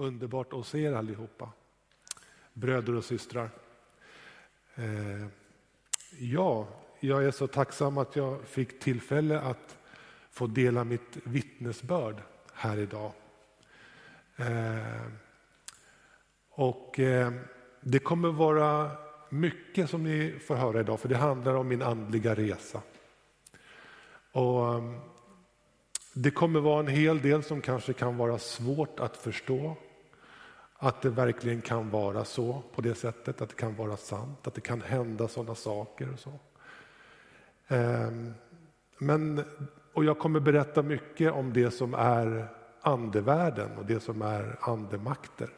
Underbart att se er allihopa, bröder och systrar. Eh, ja, jag är så tacksam att jag fick tillfälle att få dela mitt vittnesbörd här idag. Eh, och eh, det kommer vara mycket som ni får höra idag, för det handlar om min andliga resa. Och det kommer vara en hel del som kanske kan vara svårt att förstå. Att det verkligen kan vara så på det sättet, att det kan vara sant, att det kan hända sådana saker. Och så. Ehm, men, och jag kommer berätta mycket om det som är andevärlden och det som är andemakter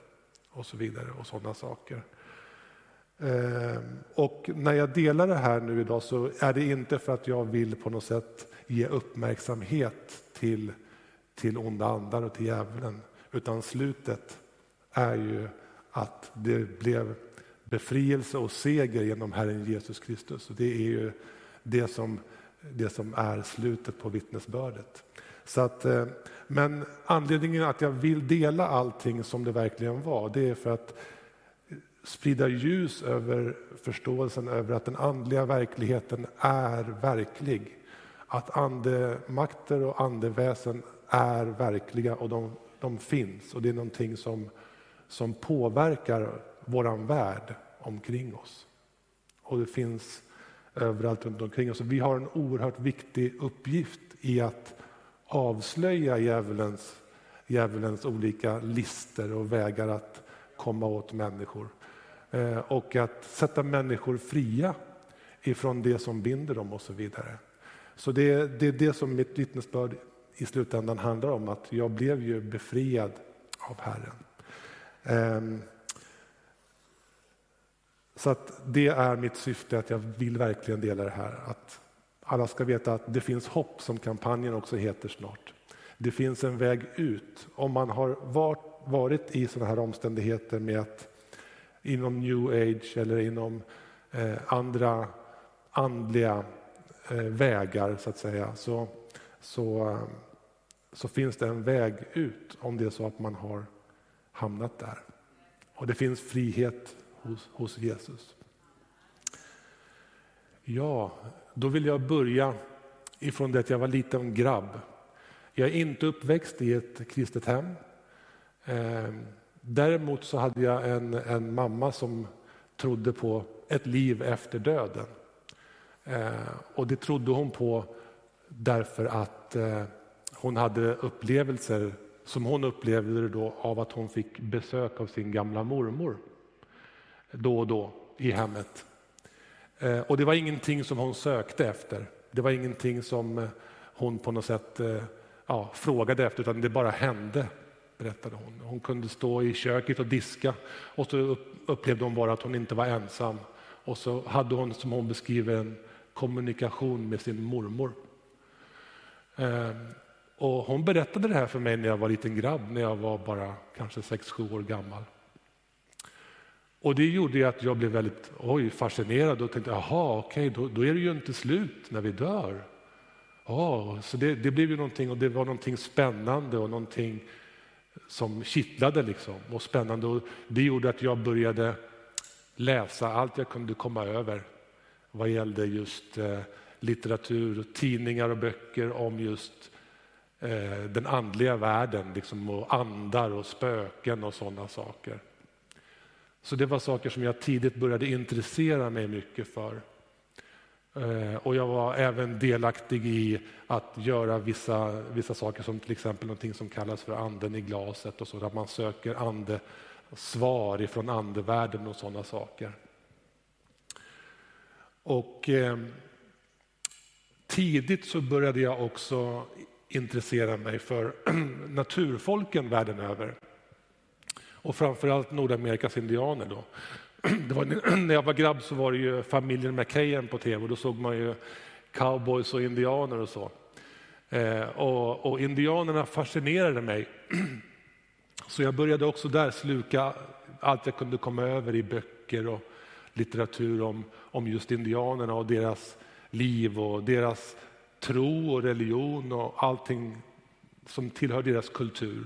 och så vidare och sådana saker. Ehm, och när jag delar det här nu idag så är det inte för att jag vill på något sätt ge uppmärksamhet till, till onda andar och till djävulen, utan slutet är ju att det blev befrielse och seger genom Herren Jesus Kristus. Och det är ju det som, det som är slutet på vittnesbördet. Så att, eh, men anledningen att jag vill dela allting som det verkligen var, det är för att sprida ljus över förståelsen över att den andliga verkligheten är verklig. Att andemakter och andeväsen är verkliga och de, de finns och det är någonting som, som påverkar våran värld omkring oss. Och det finns överallt runt omkring oss. Vi har en oerhört viktig uppgift i att avslöja djävulens, djävulens olika lister och vägar att komma åt människor. Eh, och att sätta människor fria ifrån det som binder dem och så vidare. Så det, är det som mitt vittnesbörd i slutändan handlar om, att jag blev ju befriad av Herren. Ehm, så att det är mitt syfte, att jag vill verkligen dela det här. Att alla ska veta att det finns hopp, som kampanjen också heter snart. Det finns en väg ut. Om man har varit i sådana här omständigheter med att inom new age eller inom eh, andra andliga eh, vägar så att säga, så, så, eh, så finns det en väg ut om det är så att man har hamnat där. Och det finns frihet hos, hos Jesus. Ja, då vill jag börja ifrån det att jag var liten grabb. Jag är inte uppväxt i ett kristet hem. Ehm, däremot så hade jag en, en mamma som trodde på ett liv efter döden. Ehm, och det trodde hon på därför att eh, hon hade upplevelser som hon upplevde det då av att hon fick besök av sin gamla mormor då och då i hemmet. Eh, och det var ingenting som hon sökte efter. Det var ingenting som eh, hon på något sätt eh, ja, frågade efter, utan det bara hände, berättade hon. Hon kunde stå i köket och diska och så upplevde hon bara att hon inte var ensam. Och så hade hon, som hon beskriver, en kommunikation med sin mormor. Och hon berättade det här för mig när jag var liten grabb, när jag var bara kanske 6-7 år gammal. Och det gjorde att jag blev väldigt oj, fascinerad och tänkte, jaha, okej, då, då, är det ju inte slut när vi dör. Oh, så det, det, blev ju någonting och det var någonting spännande och någonting som kittlade liksom och spännande. Och det gjorde att jag började läsa allt jag kunde komma över vad gällde just eh, litteratur, tidningar och böcker om just eh, Eh, den andliga världen, liksom, och andar och spöken och sådana saker. Så det var saker som jag tidigt började intressera mig mycket för. Eh, och jag var även delaktig i att göra vissa, vissa saker som till exempel någonting som kallas för anden i glaset och så, att man söker ande, svar ifrån andevärlden och sådana saker. Och eh, tidigt så började jag också intressera mig för naturfolken världen över och framförallt Nordamerikas indianer. Då. Det var, när jag var grabb så var det ju familjen McKayen på tv och då såg man ju cowboys och indianer och så. Eh, och, och, indianerna fascinerade mig. Så jag började också där sluka allt jag kunde komma över i böcker och litteratur om, om just indianerna och deras liv och deras tro och religion och allting som tillhör deras kultur.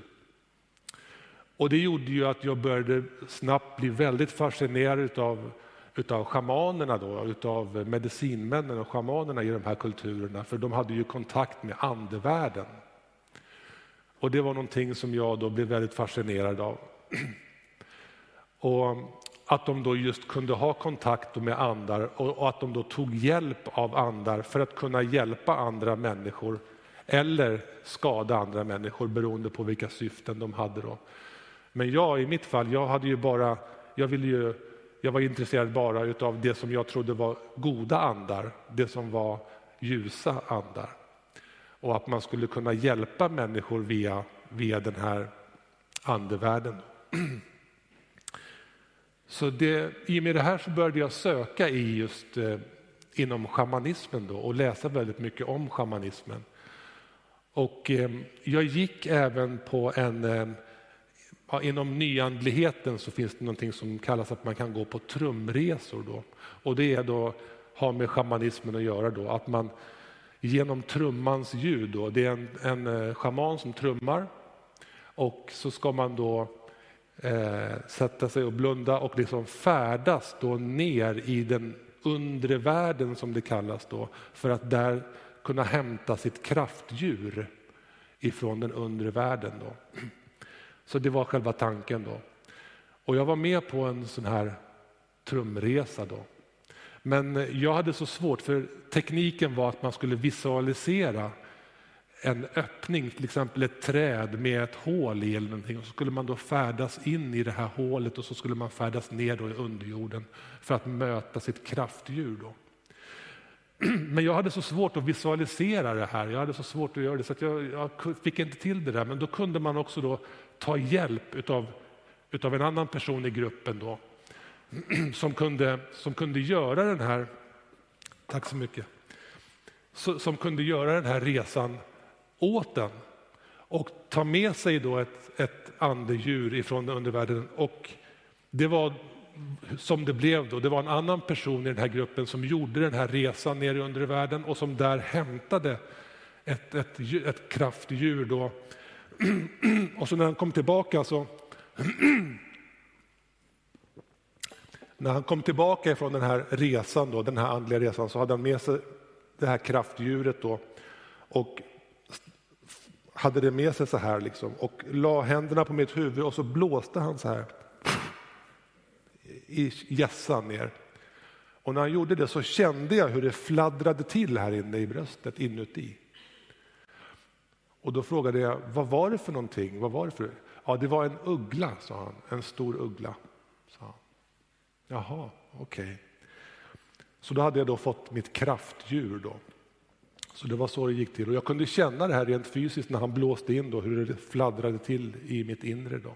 Och det gjorde ju att jag började snabbt bli väldigt fascinerad utav, utav schamanerna, då, utav medicinmännen och schamanerna i de här kulturerna, för de hade ju kontakt med andevärlden. Och det var någonting som jag då blev väldigt fascinerad av. Och att de då just kunde ha kontakt med andar och att de då tog hjälp av andar för att kunna hjälpa andra människor eller skada andra människor beroende på vilka syften de hade. Då. Men jag i mitt fall, jag hade ju bara, jag ville ju, jag var intresserad bara av det som jag trodde var goda andar, det som var ljusa andar. Och att man skulle kunna hjälpa människor via, via den här andevärlden. Så det, i och med det här så började jag söka i just eh, inom shamanismen då, och läsa väldigt mycket om shamanismen. Och eh, jag gick även på en eh, Ja, inom nyandligheten så finns det någonting som kallas att man kan gå på trumresor. Då. Och det är då, har med shamanismen att göra, då, att man genom trummans ljud, då, det är en, en eh, shaman som trummar och så ska man då eh, sätta sig och blunda och liksom färdas då ner i den undre världen som det kallas då, för att där kunna hämta sitt kraftdjur ifrån den undre världen. Då. Så det var själva tanken. då. Och jag var med på en sån här trumresa. då. Men jag hade så svårt, för tekniken var att man skulle visualisera en öppning, till exempel ett träd med ett hål i eller någonting. Och så skulle man då färdas in i det här hålet och så skulle man färdas ner då i underjorden för att möta sitt kraftdjur. Då. Men jag hade så svårt att visualisera det här, jag hade så svårt att göra det så jag, jag, fick inte till det där. Men då kunde man också då ta hjälp utav, utav en annan person i gruppen då, som, kunde, som kunde göra den här, tack så mycket, som kunde göra den här resan åt den och ta med sig då ett, ett andedjur ifrån undervärlden. Och det var som det blev då. Det var en annan person i den här gruppen som gjorde den här resan ner i undervärlden och som där hämtade ett, ett, ett kraftdjur. Då. Och så när han kom tillbaka så när han kom tillbaka från den här resan, då, den här andliga resan, så hade han med sig det här kraftdjuret då, och hade det med sig så här liksom, och la händerna på mitt huvud och så blåste han så här i gässan ner. Och när han gjorde det så kände jag hur det fladdrade till här inne i bröstet inuti. Och då frågade jag, vad var det för någonting? Vad var det för? Ja, det var en uggla, sa han. En stor uggla. Sa han. Jaha, okej. Okay. Så då hade jag då fått mitt kraftdjur. Då. Så det var så det gick till. Och jag kunde känna det här rent fysiskt när han blåste in, då, hur det fladdrade till i mitt inre. Då.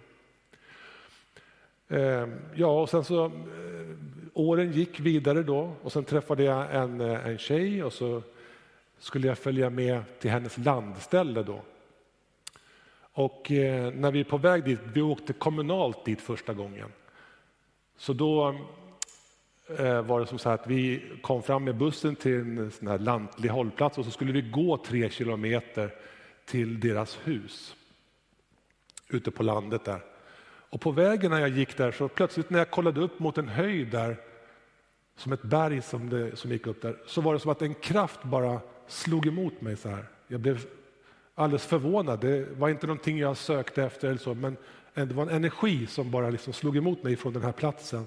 Eh, ja, och sen så eh, åren gick vidare då och sen träffade jag en, eh, en tjej och så skulle jag följa med till hennes landställe då. Och när vi är på väg dit, vi åkte kommunalt dit första gången. Så då Eh, var det som så att vi kom fram med bussen till en sån här lantlig hållplats och så skulle vi gå tre kilometer till deras hus ute på landet där. Och på vägen när jag gick där så plötsligt när jag kollade upp mot en höjd där, som ett berg som, det, som gick upp där, så var det som att en kraft bara slog emot mig så här. Jag blev alldeles förvånad. Det var inte någonting jag sökte efter eller så, men det var en energi som bara liksom slog emot mig från den här platsen.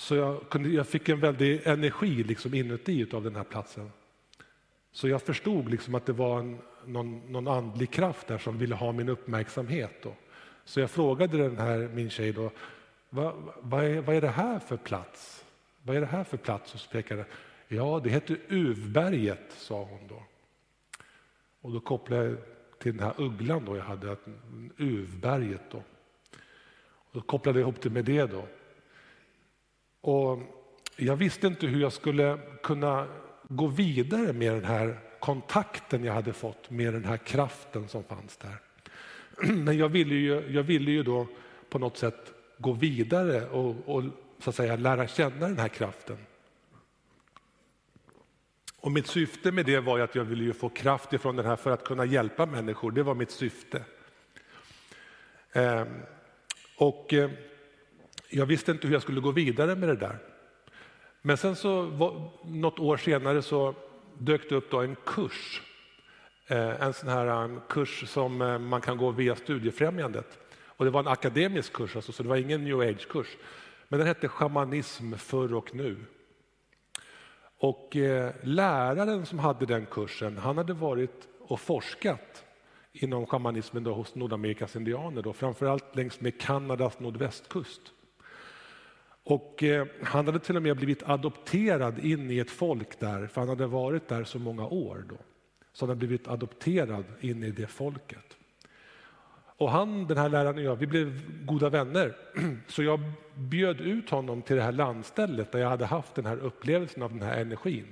Så jag, kunde, jag fick en väldig energi liksom inuti av den här platsen. Så jag förstod liksom att det var en, någon, någon andlig kraft där som ville ha min uppmärksamhet. Då. Så jag frågade den här, min tjej då, vad, vad, är, vad är det här för plats? Vad är det här för plats? Och så pekade Ja, det heter Uvberget, sa hon då. Och då kopplade jag till den här ugglan då jag hade, Uvberget då. Och då kopplade jag ihop det med det då. Och jag visste inte hur jag skulle kunna gå vidare med den här kontakten jag hade fått med den här kraften som fanns där. Men jag ville ju, jag ville ju då på något sätt gå vidare och, och så att säga, lära känna den här kraften. Och mitt syfte med det var att jag ville ju få kraft ifrån den här för att kunna hjälpa människor. Det var mitt syfte. Eh, och eh, jag visste inte hur jag skulle gå vidare med det där. Men sen så, något år senare så dök det upp då en kurs. Eh, en sån här en kurs som eh, man kan gå via Studiefrämjandet. Och det var en akademisk kurs, alltså, så det var ingen new age-kurs. Men den hette Schamanism förr och nu. Och eh, läraren som hade den kursen, han hade varit och forskat inom shamanismen då, hos Nordamerikas indianer, då, framförallt längs med Kanadas nordvästkust. Och eh, han hade till och med blivit adopterad in i ett folk där, för han hade varit där så många år. Då. Så han hade blivit adopterad in i det folket. Och han, den här läraren och jag, vi blev goda vänner. Så jag bjöd ut honom till det här landstället där jag hade haft den här upplevelsen av den här energin.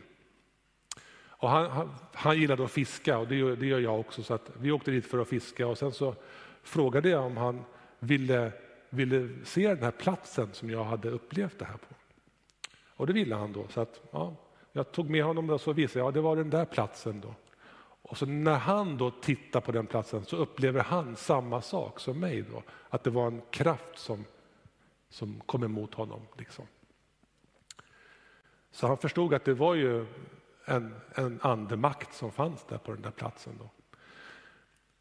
Och han, han, han gillade att fiska och det gör, det gör jag också. Så att vi åkte dit för att fiska och sen så frågade jag om han ville, ville se den här platsen som jag hade upplevt det här på. Och det ville han då. Så att, ja, jag tog med honom och så visade jag, ja, det var den där platsen då. Och så när han då tittar på den platsen så upplever han samma sak som mig. Då, att det var en kraft som, som kom emot honom. Liksom. Så han förstod att det var ju en, en andemakt som fanns där på den där platsen. Då.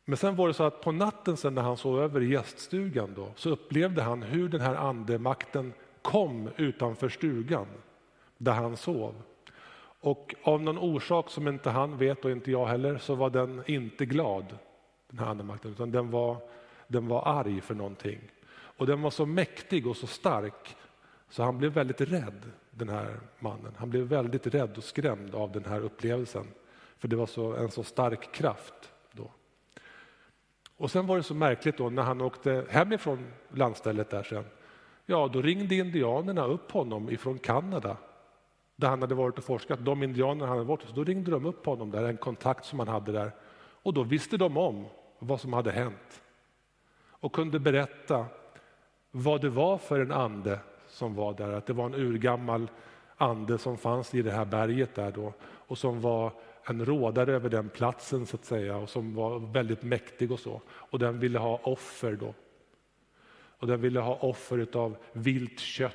Men sen var det så att på natten sen när han sov över i gäststugan då, så upplevde han hur den här andemakten kom utanför stugan där han sov. Och av någon orsak som inte han vet och inte jag heller så var den inte glad, den här andemakten, utan den var, den var arg för någonting. Och den var så mäktig och så stark så han blev väldigt rädd, den här mannen. Han blev väldigt rädd och skrämd av den här upplevelsen. För det var så, en så stark kraft. Och sen var det så märkligt då när han åkte hemifrån landstället där sen. Ja, då ringde indianerna upp honom ifrån Kanada där han hade varit och forskat. De indianer han hade varit hos, då ringde de upp honom där, en kontakt som han hade där. Och då visste de om vad som hade hänt och kunde berätta vad det var för en ande som var där. Att det var en urgammal ande som fanns i det här berget där då och som var en rådare över den platsen så att säga och som var väldigt mäktig och så. Och den ville ha offer då. Och den ville ha offer av vilt kött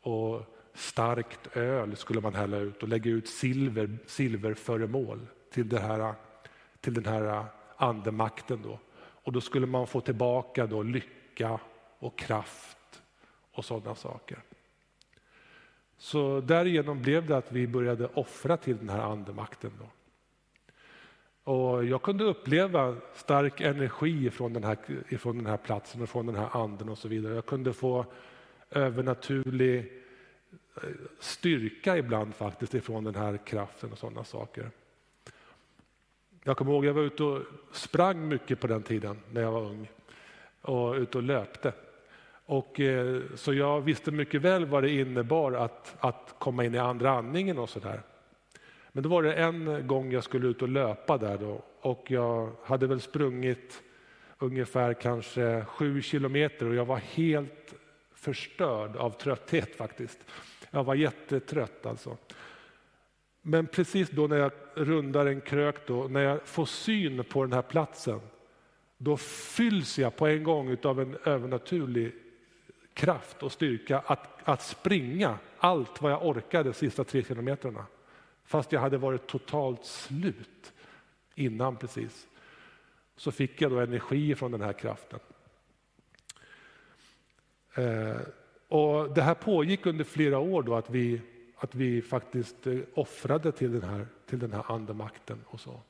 och starkt öl skulle man hälla ut och lägga ut silver, silverföremål till, det här, till den här andemakten. Då. Och då skulle man få tillbaka då lycka och kraft och sådana saker. Så därigenom blev det att vi började offra till den här andemakten. Då. Och jag kunde uppleva stark energi från den, här, ifrån den här platsen och från den här anden och så vidare. Jag kunde få övernaturlig eh, styrka ibland faktiskt ifrån den här kraften och sådana saker. Jag kommer ihåg jag var ute och sprang mycket på den tiden när jag var ung och ute och löpte. Och, eh, så jag visste mycket väl vad det innebar att, att komma in i andra andningen och sådär. Men då var det en gång jag skulle ut och löpa där då och jag hade väl sprungit ungefär kanske sju kilometer och jag var helt förstörd av trötthet faktiskt. Jag var jättetrött alltså. Men precis då när jag rundar en krök, då, när jag får syn på den här platsen, då fylls jag på en gång av en övernaturlig kraft och styrka att, att springa allt vad jag orkade de sista tre kilometrarna. Fast jag hade varit totalt slut innan precis. Så fick jag då energi från den här kraften. Eh, och det här pågick under flera år då att vi, att vi faktiskt eh, offrade till den här, till den här andemakten och så.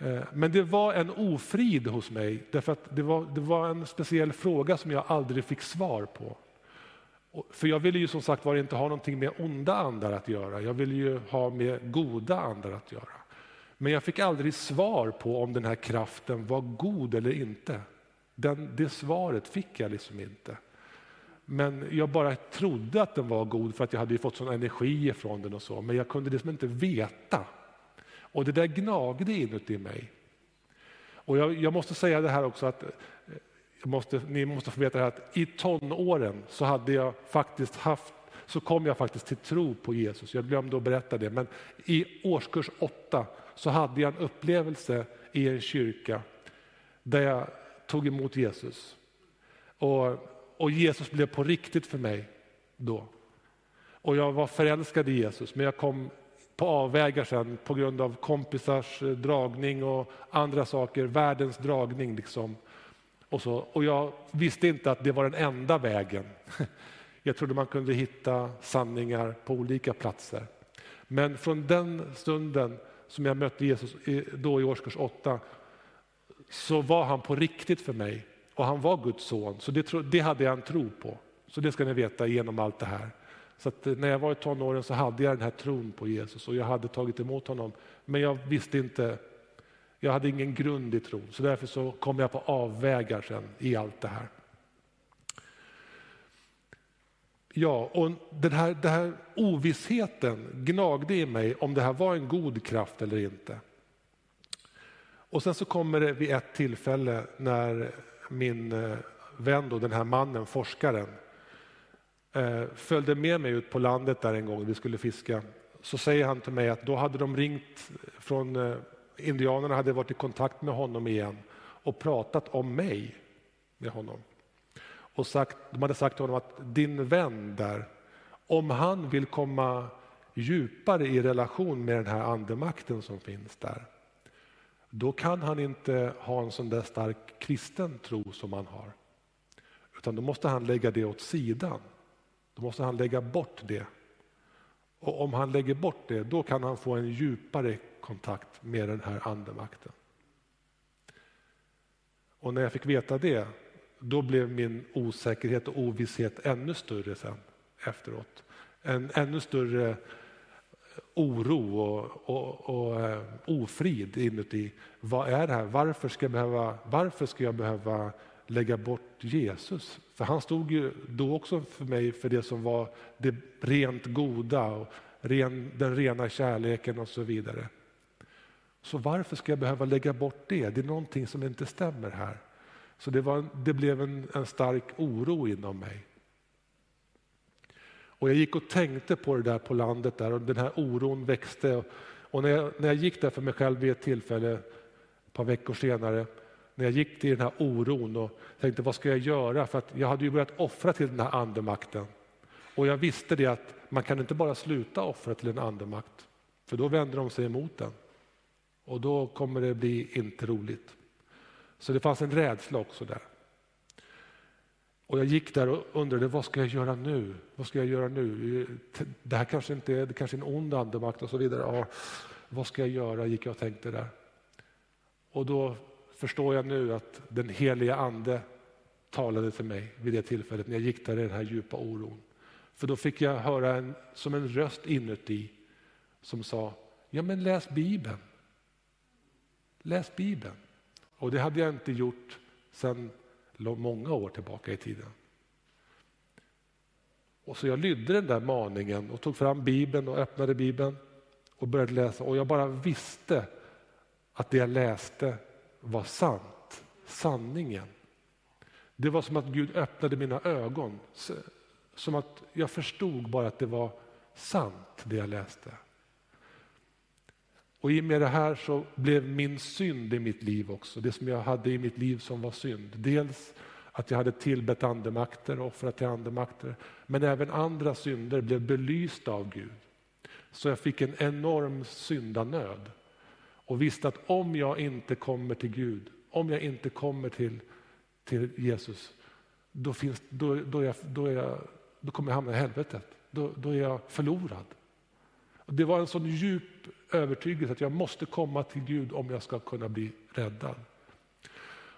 Eh, men det var en ofrid hos mig därför att det var, det var en speciell fråga som jag aldrig fick svar på. För jag ville ju som sagt var inte ha någonting med onda andar att göra. Jag ville ju ha med goda andar att göra. Men jag fick aldrig svar på om den här kraften var god eller inte. Den, det svaret fick jag liksom inte. Men jag bara trodde att den var god för att jag hade fått sån energi ifrån den och så. Men jag kunde liksom inte veta. Och det där gnagde inuti mig. Och jag, jag måste säga det här också att eh, måste, ni måste få veta det här, att i tonåren så hade jag faktiskt haft så kom jag faktiskt till tro på Jesus. Jag glömde att berätta det, men i årskurs åtta så hade jag en upplevelse i en kyrka där jag tog emot Jesus. Och, och Jesus blev på riktigt för mig då. Och jag var förälskad i Jesus, men jag kom på avvägar sen på grund av kompisars eh, dragning och andra saker, världens dragning. Liksom. Och, så. och jag visste inte att det var den enda vägen. Jag trodde man kunde hitta sanningar på olika platser. Men från den stunden som jag mötte Jesus då i årskurs 8 så var han på riktigt för mig och han var Guds son. Så det, det hade jag en tro på. Så det ska ni veta genom allt det här. Så eh, när jag var i tonåren så hade jag den här tron på Jesus och jag hade tagit emot honom. Men jag visste inte, jag hade ingen grund i tron. Så därför så kom jag på avvägar sen i allt det här. Ja, och den här, den här ovissheten gnagde i mig om det här var en god kraft eller inte. Och sen så kommer det vid ett tillfälle när min eh, vän, då, den här mannen, forskaren, Eh, följde med mig ut på landet där en gång, vi skulle fiska. Så säger han till mig att då hade de ringt från eh, indianerna hade varit i kontakt med honom igen och pratat om mig med honom. Och sagt, de hade sagt till honom att din vän där, om han vill komma djupare i relation med den här andemakten som finns där, då kan han inte ha en sån där stark kristen tro som han har. Utan då måste han lägga det åt sidan. Då måste han lägga bort det. Och om han lägger bort det, då kan han få en djupare kontakt med den här andemakten. Och när jag fick veta det, då blev min osäkerhet och ovisshet ännu större sen efteråt. En ännu större eh, oro och, och, och eh, ofrid inuti. Vad är det här? Varför ska, jag behöva, varför ska jag behöva lägga bort Jesus? För han stod ju då också för mig för det som var det rent goda och ren, den rena kärleken och så vidare. Så varför ska jag behöva lägga bort det? Det är någonting som inte stämmer här. Så det, var, det blev en, en stark oro inom mig. Och jag gick och tänkte på det där på landet där och den här oron växte. Och när jag, när jag gick där för mig själv vid ett tillfälle, ett par veckor senare, när jag gick till den här oron och tänkte vad ska jag göra? För att jag hade ju börjat offra till den här andemakten. Och jag visste det att man kan inte bara sluta offra till en andemakt, för då vänder de sig emot den. Och då kommer det bli inte roligt. Så det fanns en rädsla också där. Och jag gick där och undrade vad ska jag göra nu? Vad ska jag göra nu? Det här kanske inte är, det kanske är en ond andemakt och så vidare. Ja, vad ska jag göra? gick jag och tänkte där. Och då förstår jag nu att den heliga ande talade till mig vid det tillfället när jag gick där i den här djupa oron. För då fick jag höra en, som en röst inuti som sa, ja men läs Bibeln. Läs Bibeln. Och det hade jag inte gjort sedan många år tillbaka i tiden. Och så jag lydde den där maningen och tog fram Bibeln och öppnade Bibeln och började läsa och jag bara visste att det jag läste var sant, sanningen. Det var som att Gud öppnade mina ögon, som att jag förstod bara att det var sant det jag läste. Och i och med det här så blev min synd i mitt liv också, det som jag hade i mitt liv som var synd. Dels att jag hade tillbett andemakter och offrat till andemakter, men även andra synder blev belysta av Gud. Så jag fick en enorm syndanöd och visste att om jag inte kommer till Gud, om jag inte kommer till, till Jesus, då, finns, då, då, är jag, då, är jag, då kommer jag hamna i helvetet. Då, då är jag förlorad. Och det var en sån djup övertygelse att jag måste komma till Gud om jag ska kunna bli räddad.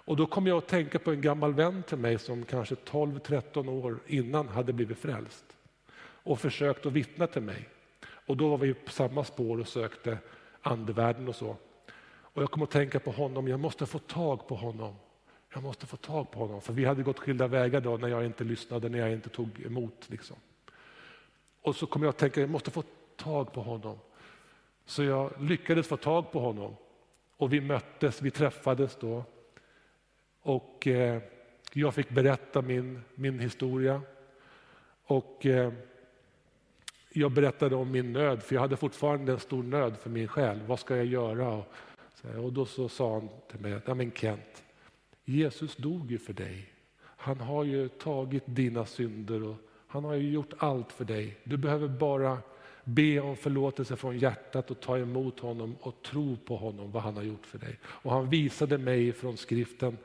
Och då kom jag att tänka på en gammal vän till mig som kanske 12-13 år innan hade blivit frälst och försökt att vittna till mig. Och då var vi på samma spår och sökte andevärlden och så. Och jag kom att tänka på honom, jag måste få tag på honom. Jag måste få tag på honom, för vi hade gått skilda vägar då när jag inte lyssnade, när jag inte tog emot. Liksom. Och så kom jag att tänka, jag måste få tag på honom. Så jag lyckades få tag på honom och vi möttes, vi träffades då. Och eh, jag fick berätta min, min historia. Och eh, jag berättade om min nöd, för jag hade fortfarande en stor nöd för min själ. Vad ska jag göra? Och, då så sa han till mig, ja men Kent, Jesus dog ju för dig. Han har ju tagit dina synder och han har ju gjort allt för dig. Du behöver bara be om förlåtelse från hjärtat och ta emot honom och tro på honom, vad han har gjort för dig. Och han visade mig från skriften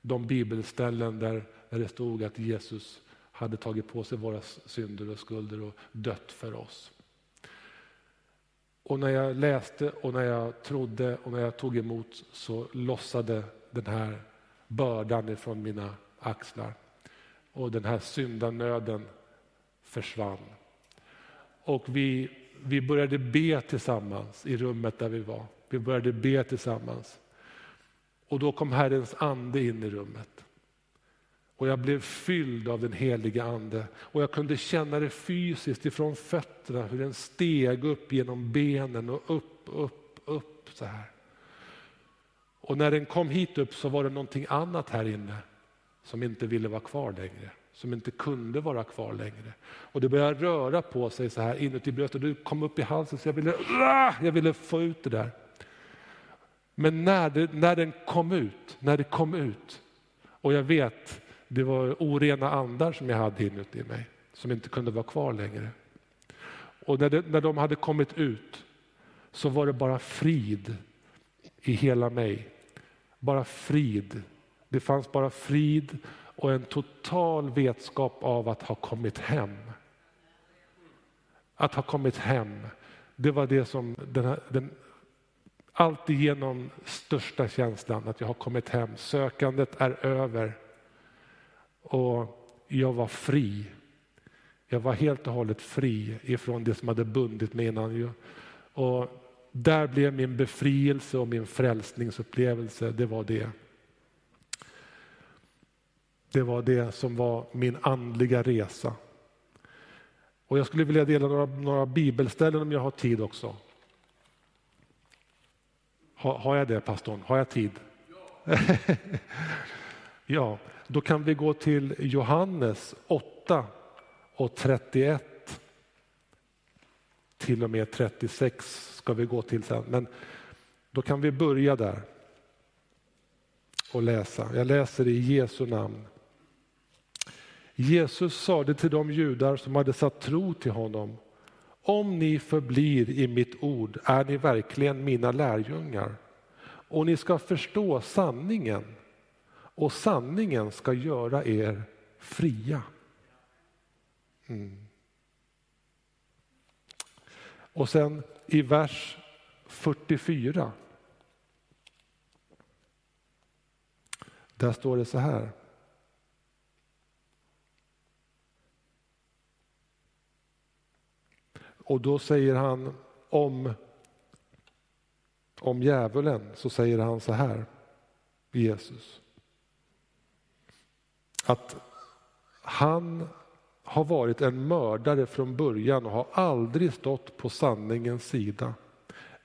de bibelställen där det stod att Jesus hade tagit på sig våra synder och skulder och dött för oss. Och när jag läste och när jag trodde och när jag tog emot så lossade den här bördan ifrån mina axlar. Och den här syndanöden försvann. Och vi, vi började be tillsammans i rummet där vi var. Vi började be tillsammans. Och då kom Herrens ande in i rummet. Och jag blev fylld av den heliga ande och jag kunde känna det fysiskt ifrån fötterna hur den steg upp genom benen och upp, upp, upp så här. Och när den kom hit upp så var det någonting annat här inne som inte ville vara kvar längre, som inte kunde vara kvar längre. Och det började röra på sig så här inuti bröstet, och det kom upp i halsen så jag ville, jag ville få ut det där. Men när, det, när den kom ut, när det kom ut, och jag vet, det var orena andar som jag hade inuti mig, som inte kunde vara kvar längre. Och när, det, när de hade kommit ut så var det bara frid i hela mig. Bara frid. Det fanns bara frid och en total vetskap av att ha kommit hem. Att ha kommit hem, det var det som den, här, den alltigenom största känslan, att jag har kommit hem. Sökandet är över och jag var fri. Jag var helt och hållet fri ifrån det som hade bundit mig innan. Och där blev min befrielse och min frälsningsupplevelse, det var det. Det var det som var min andliga resa. Och jag skulle vilja dela några, några bibelställen om jag har tid också. Ha, har jag det pastorn? Har jag tid? Ja. ja, då kan vi gå till Johannes 8 och 31 till och med 36 ska vi gå till sen. Men då kan vi börja där och läsa. Jag läser i Jesu namn. Jesus sade till de judar som hade satt tro till honom. Om ni förblir i mitt ord är ni verkligen mina lärjungar och ni ska förstå sanningen och sanningen ska göra er fria. Mm. Och sen i vers 44. Där står det så här. Och då säger han om, om djävulen, så säger han så här, Jesus. Att han har varit en mördare från början och har aldrig stått på sanningens sida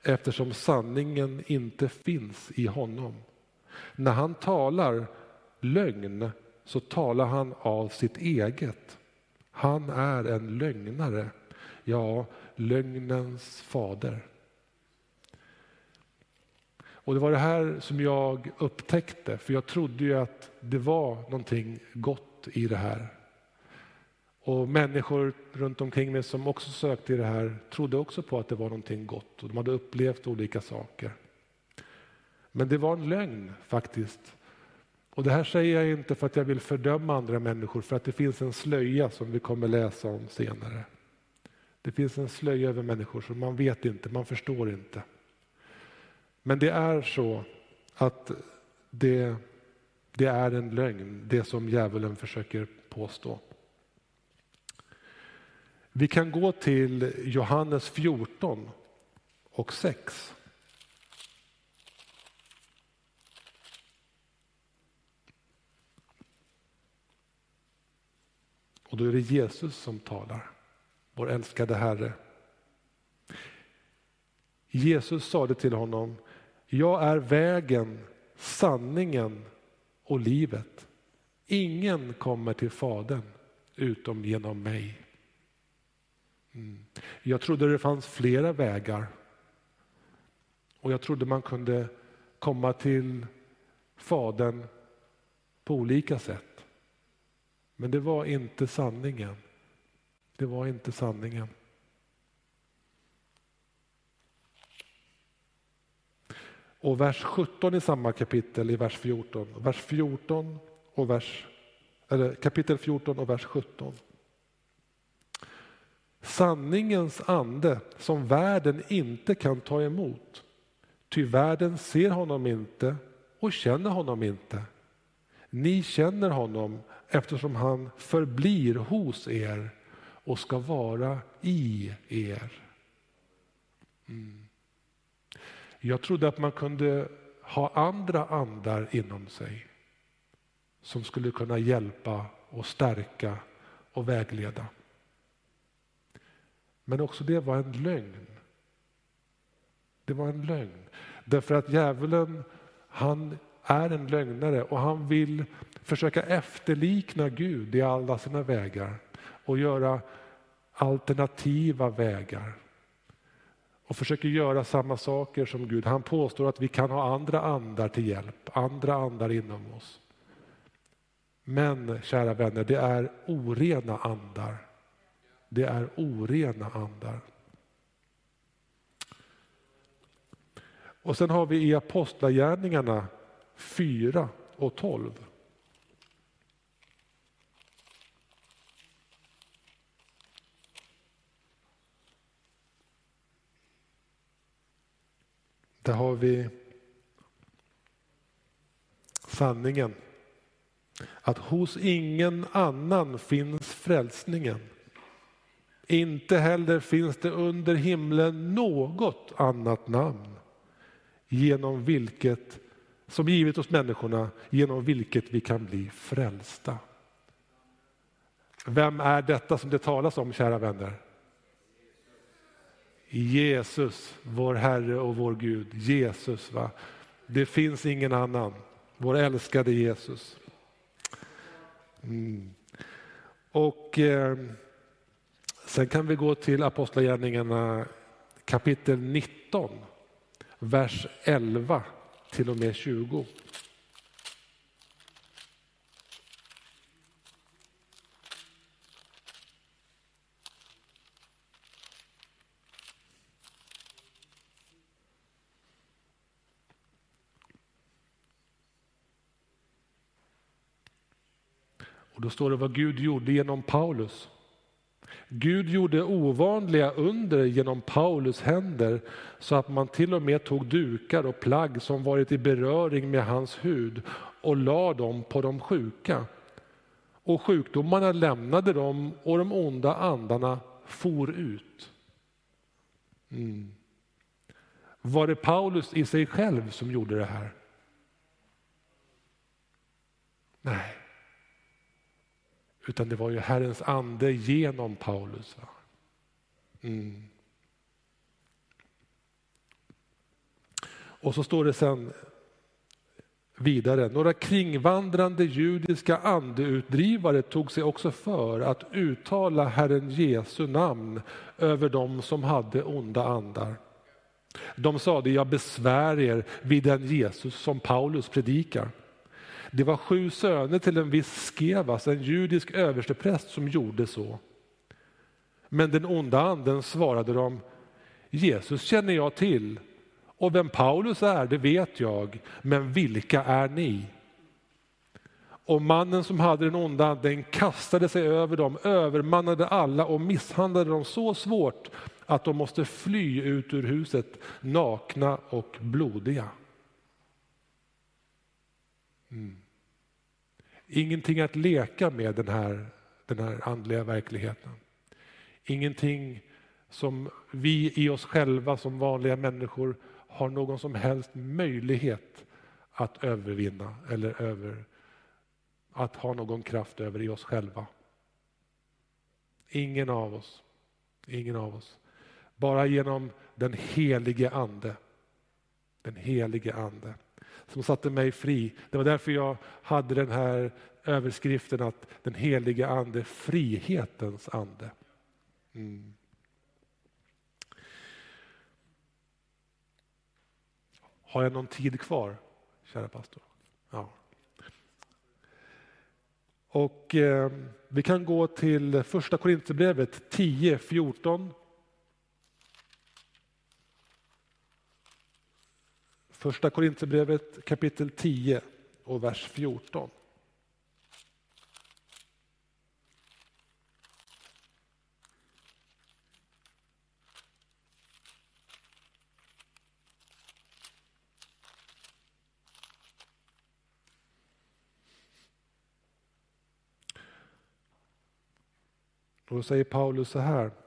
eftersom sanningen inte finns i honom. När han talar lögn så talar han av sitt eget. Han är en lögnare, ja, lögnens fader. Och Det var det här som jag upptäckte, för jag trodde ju att det var någonting gott i det här. Och människor runt omkring mig som också sökte i det här trodde också på att det var någonting gott och de hade upplevt olika saker. Men det var en lögn faktiskt. Och det här säger jag inte för att jag vill fördöma andra människor, för att det finns en slöja som vi kommer läsa om senare. Det finns en slöja över människor som man vet inte, man förstår inte. Men det är så att det, det är en lögn, det som djävulen försöker påstå. Vi kan gå till Johannes 14 och 6. Och då är det Jesus som talar, vår älskade Herre. Jesus sade till honom, jag är vägen, sanningen och livet. Ingen kommer till Fadern utom genom mig. Mm. Jag trodde det fanns flera vägar. Och jag trodde man kunde komma till Fadern på olika sätt. Men det var inte sanningen. Det var inte sanningen. Och vers 17 i samma kapitel, i vers 14. Vers 14 och vers, eller kapitel 14 och vers 17. Sanningens ande som världen inte kan ta emot. Ty världen ser honom inte och känner honom inte. Ni känner honom eftersom han förblir hos er och ska vara i er. Mm. Jag trodde att man kunde ha andra andar inom sig som skulle kunna hjälpa och stärka och vägleda. Men också det var en lögn. Det var en lögn. Därför att djävulen, han är en lögnare och han vill försöka efterlikna Gud i alla sina vägar och göra alternativa vägar. Och försöker göra samma saker som Gud. Han påstår att vi kan ha andra andar till hjälp, andra andar inom oss. Men kära vänner, det är orena andar. Det är orena andar. Och sen har vi i Apostlagärningarna 4 och 12. Där har vi sanningen. Att hos ingen annan finns frälsningen. Inte heller finns det under himlen något annat namn genom vilket, som givit oss människorna, genom vilket vi kan bli frälsta. Vem är detta som det talas om, kära vänner? Jesus, vår Herre och vår Gud. Jesus, va? Det finns ingen annan. Vår älskade Jesus. Mm. Och eh, Sen kan vi gå till Apostlagärningarna kapitel 19, vers 11 till och med 20. Då står det vad Gud gjorde genom Paulus. Gud gjorde ovanliga under genom Paulus händer så att man till och med tog dukar och plagg som varit i beröring med hans hud och la dem på de sjuka. Och sjukdomarna lämnade dem och de onda andarna for ut. Mm. Var det Paulus i sig själv som gjorde det här? Nej. Utan det var ju Herrens ande genom Paulus. Mm. Och så står det sen vidare, några kringvandrande judiska andeutdrivare tog sig också för att uttala Herren Jesu namn över dem som hade onda andar. De sade, jag besvär er vid den Jesus som Paulus predikar. Det var sju söner till en viss Skevas, en judisk överstepräst, som gjorde så. Men den onda anden svarade dem, Jesus känner jag till och vem Paulus är, det vet jag, men vilka är ni? Och mannen som hade den onda anden kastade sig över dem, övermannade alla och misshandlade dem så svårt att de måste fly ut ur huset nakna och blodiga. Mm. Ingenting att leka med den här, den här andliga verkligheten. Ingenting som vi i oss själva som vanliga människor har någon som helst möjlighet att övervinna eller över, att ha någon kraft över i oss själva. Ingen av oss. Ingen av oss. Bara genom den helige Ande. Den helige Ande som satte mig fri. Det var därför jag hade den här överskriften att den helige ande, frihetens ande. Mm. Har jag någon tid kvar, kära pastor? Ja. Och eh, vi kan gå till första Korinthierbrevet 10, 14. Första Korinthierbrevet kapitel 10 och vers 14. Och då säger Paulus så här.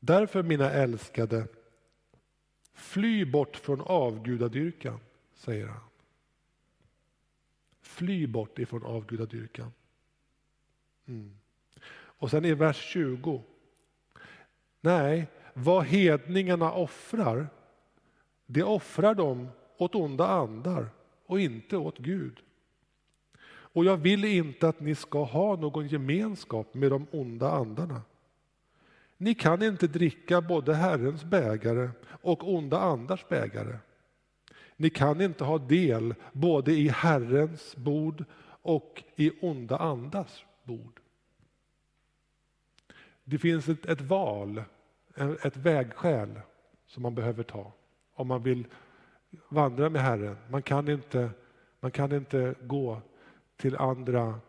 Därför mina älskade, fly bort från avgudadyrkan, säger han. Fly bort ifrån avgudadyrkan. Mm. Och sen i vers 20. Nej, vad hedningarna offrar, det offrar de åt onda andar och inte åt Gud. Och jag vill inte att ni ska ha någon gemenskap med de onda andarna. Ni kan inte dricka både Herrens bägare och onda andars bägare. Ni kan inte ha del både i Herrens bord och i onda andars bord. Det finns ett, ett val, ett vägskäl som man behöver ta om man vill vandra med Herren. Man kan inte, man kan inte gå till andra,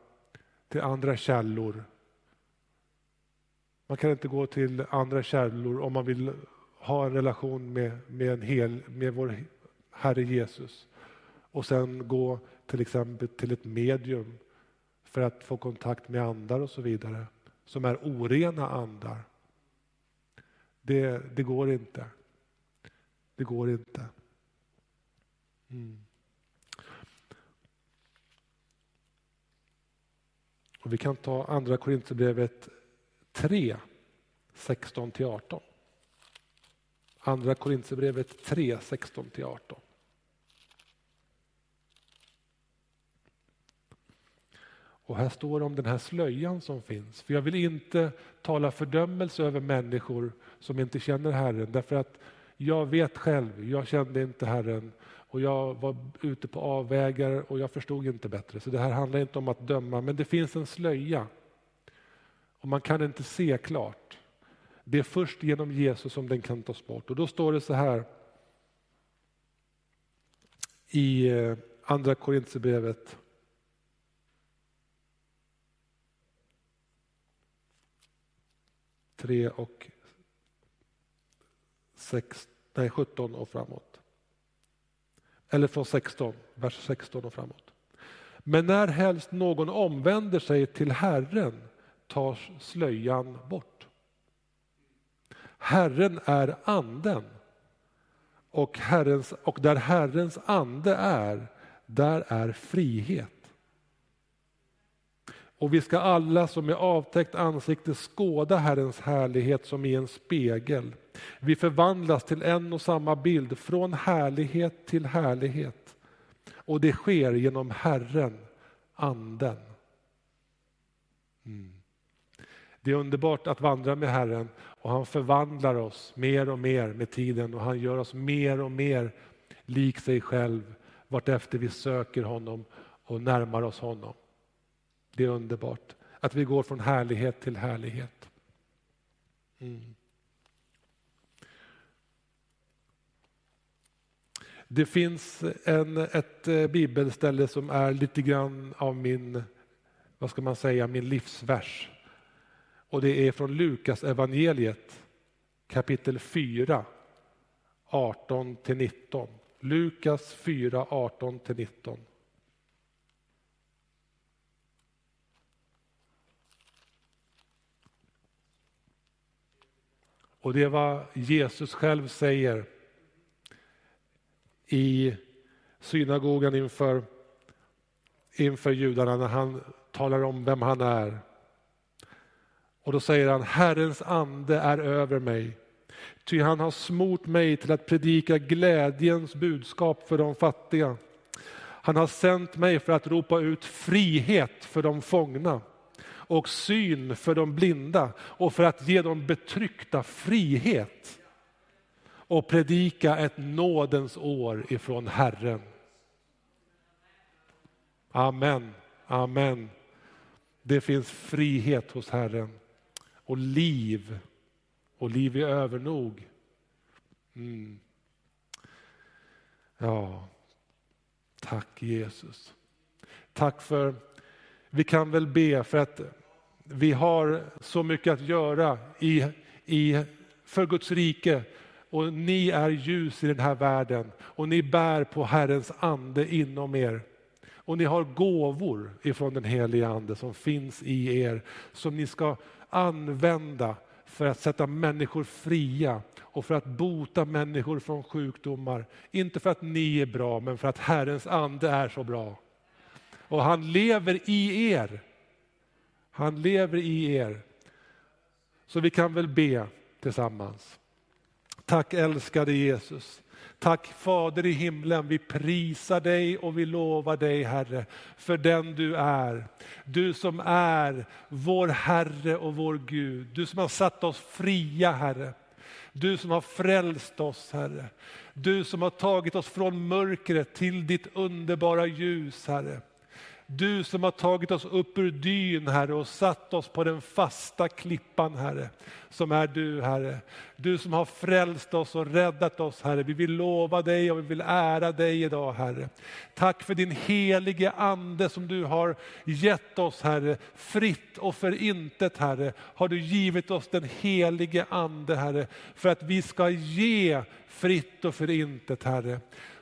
till andra källor. Man kan inte gå till andra källor om man vill ha en relation med, med, en hel, med vår Herre Jesus och sen gå till exempel till ett medium för att få kontakt med andar och så vidare som är orena andar. Det, det går inte. Det går inte. Mm. Och vi kan ta andra Korinthierbrevet 3, 16-18. Andra Korintierbrevet 3, 16-18. Och här står det om den här slöjan som finns. För jag vill inte tala fördömelse över människor som inte känner Herren. Därför att jag vet själv, jag kände inte Herren och jag var ute på avvägar och jag förstod inte bättre. Så det här handlar inte om att döma, men det finns en slöja och man kan inte se klart. Det är först genom Jesus som den kan tas bort. Och då står det så här i eh, Andra Korintierbrevet tre och sex, nej, 17 och framåt. Eller från 16, vers 16 och framåt. Men när helst någon omvänder sig till Herren tas slöjan bort. Herren är anden och, herrens, och där Herrens ande är, där är frihet. Och vi ska alla som med avtäckt ansikte skåda Herrens härlighet som i en spegel. Vi förvandlas till en och samma bild, från härlighet till härlighet. Och det sker genom Herren, Anden. Mm. Det är underbart att vandra med Herren och han förvandlar oss mer och mer med tiden och han gör oss mer och mer lik sig själv vartefter vi söker honom och närmar oss honom. Det är underbart att vi går från härlighet till härlighet. Mm. Det finns en, ett eh, bibelställe som är lite grann av min, vad ska man säga, min livsvers. Och det är från Lukas evangeliet kapitel 4, 18 19. Lukas 4, 18 19. Och det är vad Jesus själv säger i synagogan inför, inför judarna när han talar om vem han är. Och då säger han, Herrens ande är över mig, ty han har smort mig till att predika glädjens budskap för de fattiga. Han har sänt mig för att ropa ut frihet för de fångna och syn för de blinda och för att ge de betryckta frihet och predika ett nådens år ifrån Herren. Amen, amen. Det finns frihet hos Herren och liv och liv i övernog. Mm. Ja, tack Jesus. Tack för, vi kan väl be för att vi har så mycket att göra i, i, för Guds rike och ni är ljus i den här världen och ni bär på Herrens ande inom er. Och ni har gåvor ifrån den helige ande som finns i er som ni ska använda för att sätta människor fria och för att bota människor från sjukdomar. Inte för att ni är bra, men för att Herrens ande är så bra. Och han lever i er. Han lever i er. Så vi kan väl be tillsammans. Tack älskade Jesus. Tack Fader i himlen, vi prisar dig och vi lovar dig Herre för den du är. Du som är vår Herre och vår Gud. Du som har satt oss fria Herre. Du som har frälst oss Herre. Du som har tagit oss från mörkret till ditt underbara ljus Herre. Du som har tagit oss upp ur dyn, Herre, och satt oss på den fasta klippan, Herre, som är du, Herre. Du som har frälst oss och räddat oss, Herre. Vi vill lova dig och vi vill ära dig idag, Herre. Tack för din helige Ande som du har gett oss, Herre. Fritt och för intet, Herre, har du givit oss den helige Ande, Herre, för att vi ska ge fritt och för intet, Herre.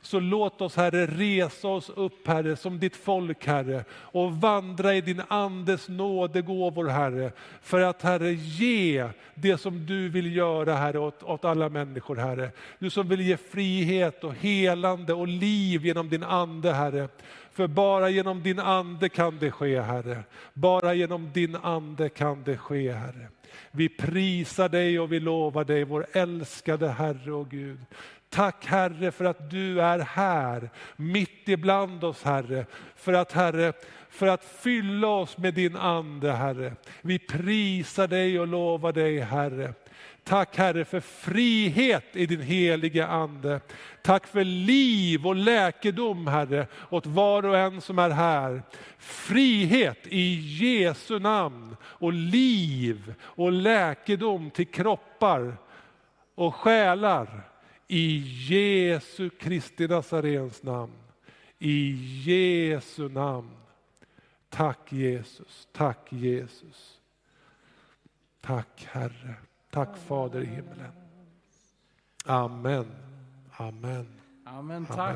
Så låt oss Herre resa oss upp Herre som ditt folk Herre och vandra i din andes nådegåvor Herre. För att Herre ge det som du vill göra Herre åt, åt alla människor Herre. Du som vill ge frihet och helande och liv genom din ande Herre. För bara genom din ande kan det ske Herre. Bara genom din ande kan det ske Herre. Vi prisar dig och vi lovar dig, vår älskade Herre och Gud. Tack Herre för att du är här, mitt ibland oss Herre. För att Herre, för att fylla oss med din ande Herre. Vi prisar dig och lovar dig Herre. Tack Herre för frihet i din helige Ande. Tack för liv och läkedom Herre åt var och en som är här. Frihet i Jesu namn och liv och läkedom till kroppar och själar i Jesu Kristi Nazarens namn. I Jesu namn. Tack Jesus, tack Jesus. Tack Herre, tack Fader i himlen. Amen. Amen. Amen. Tack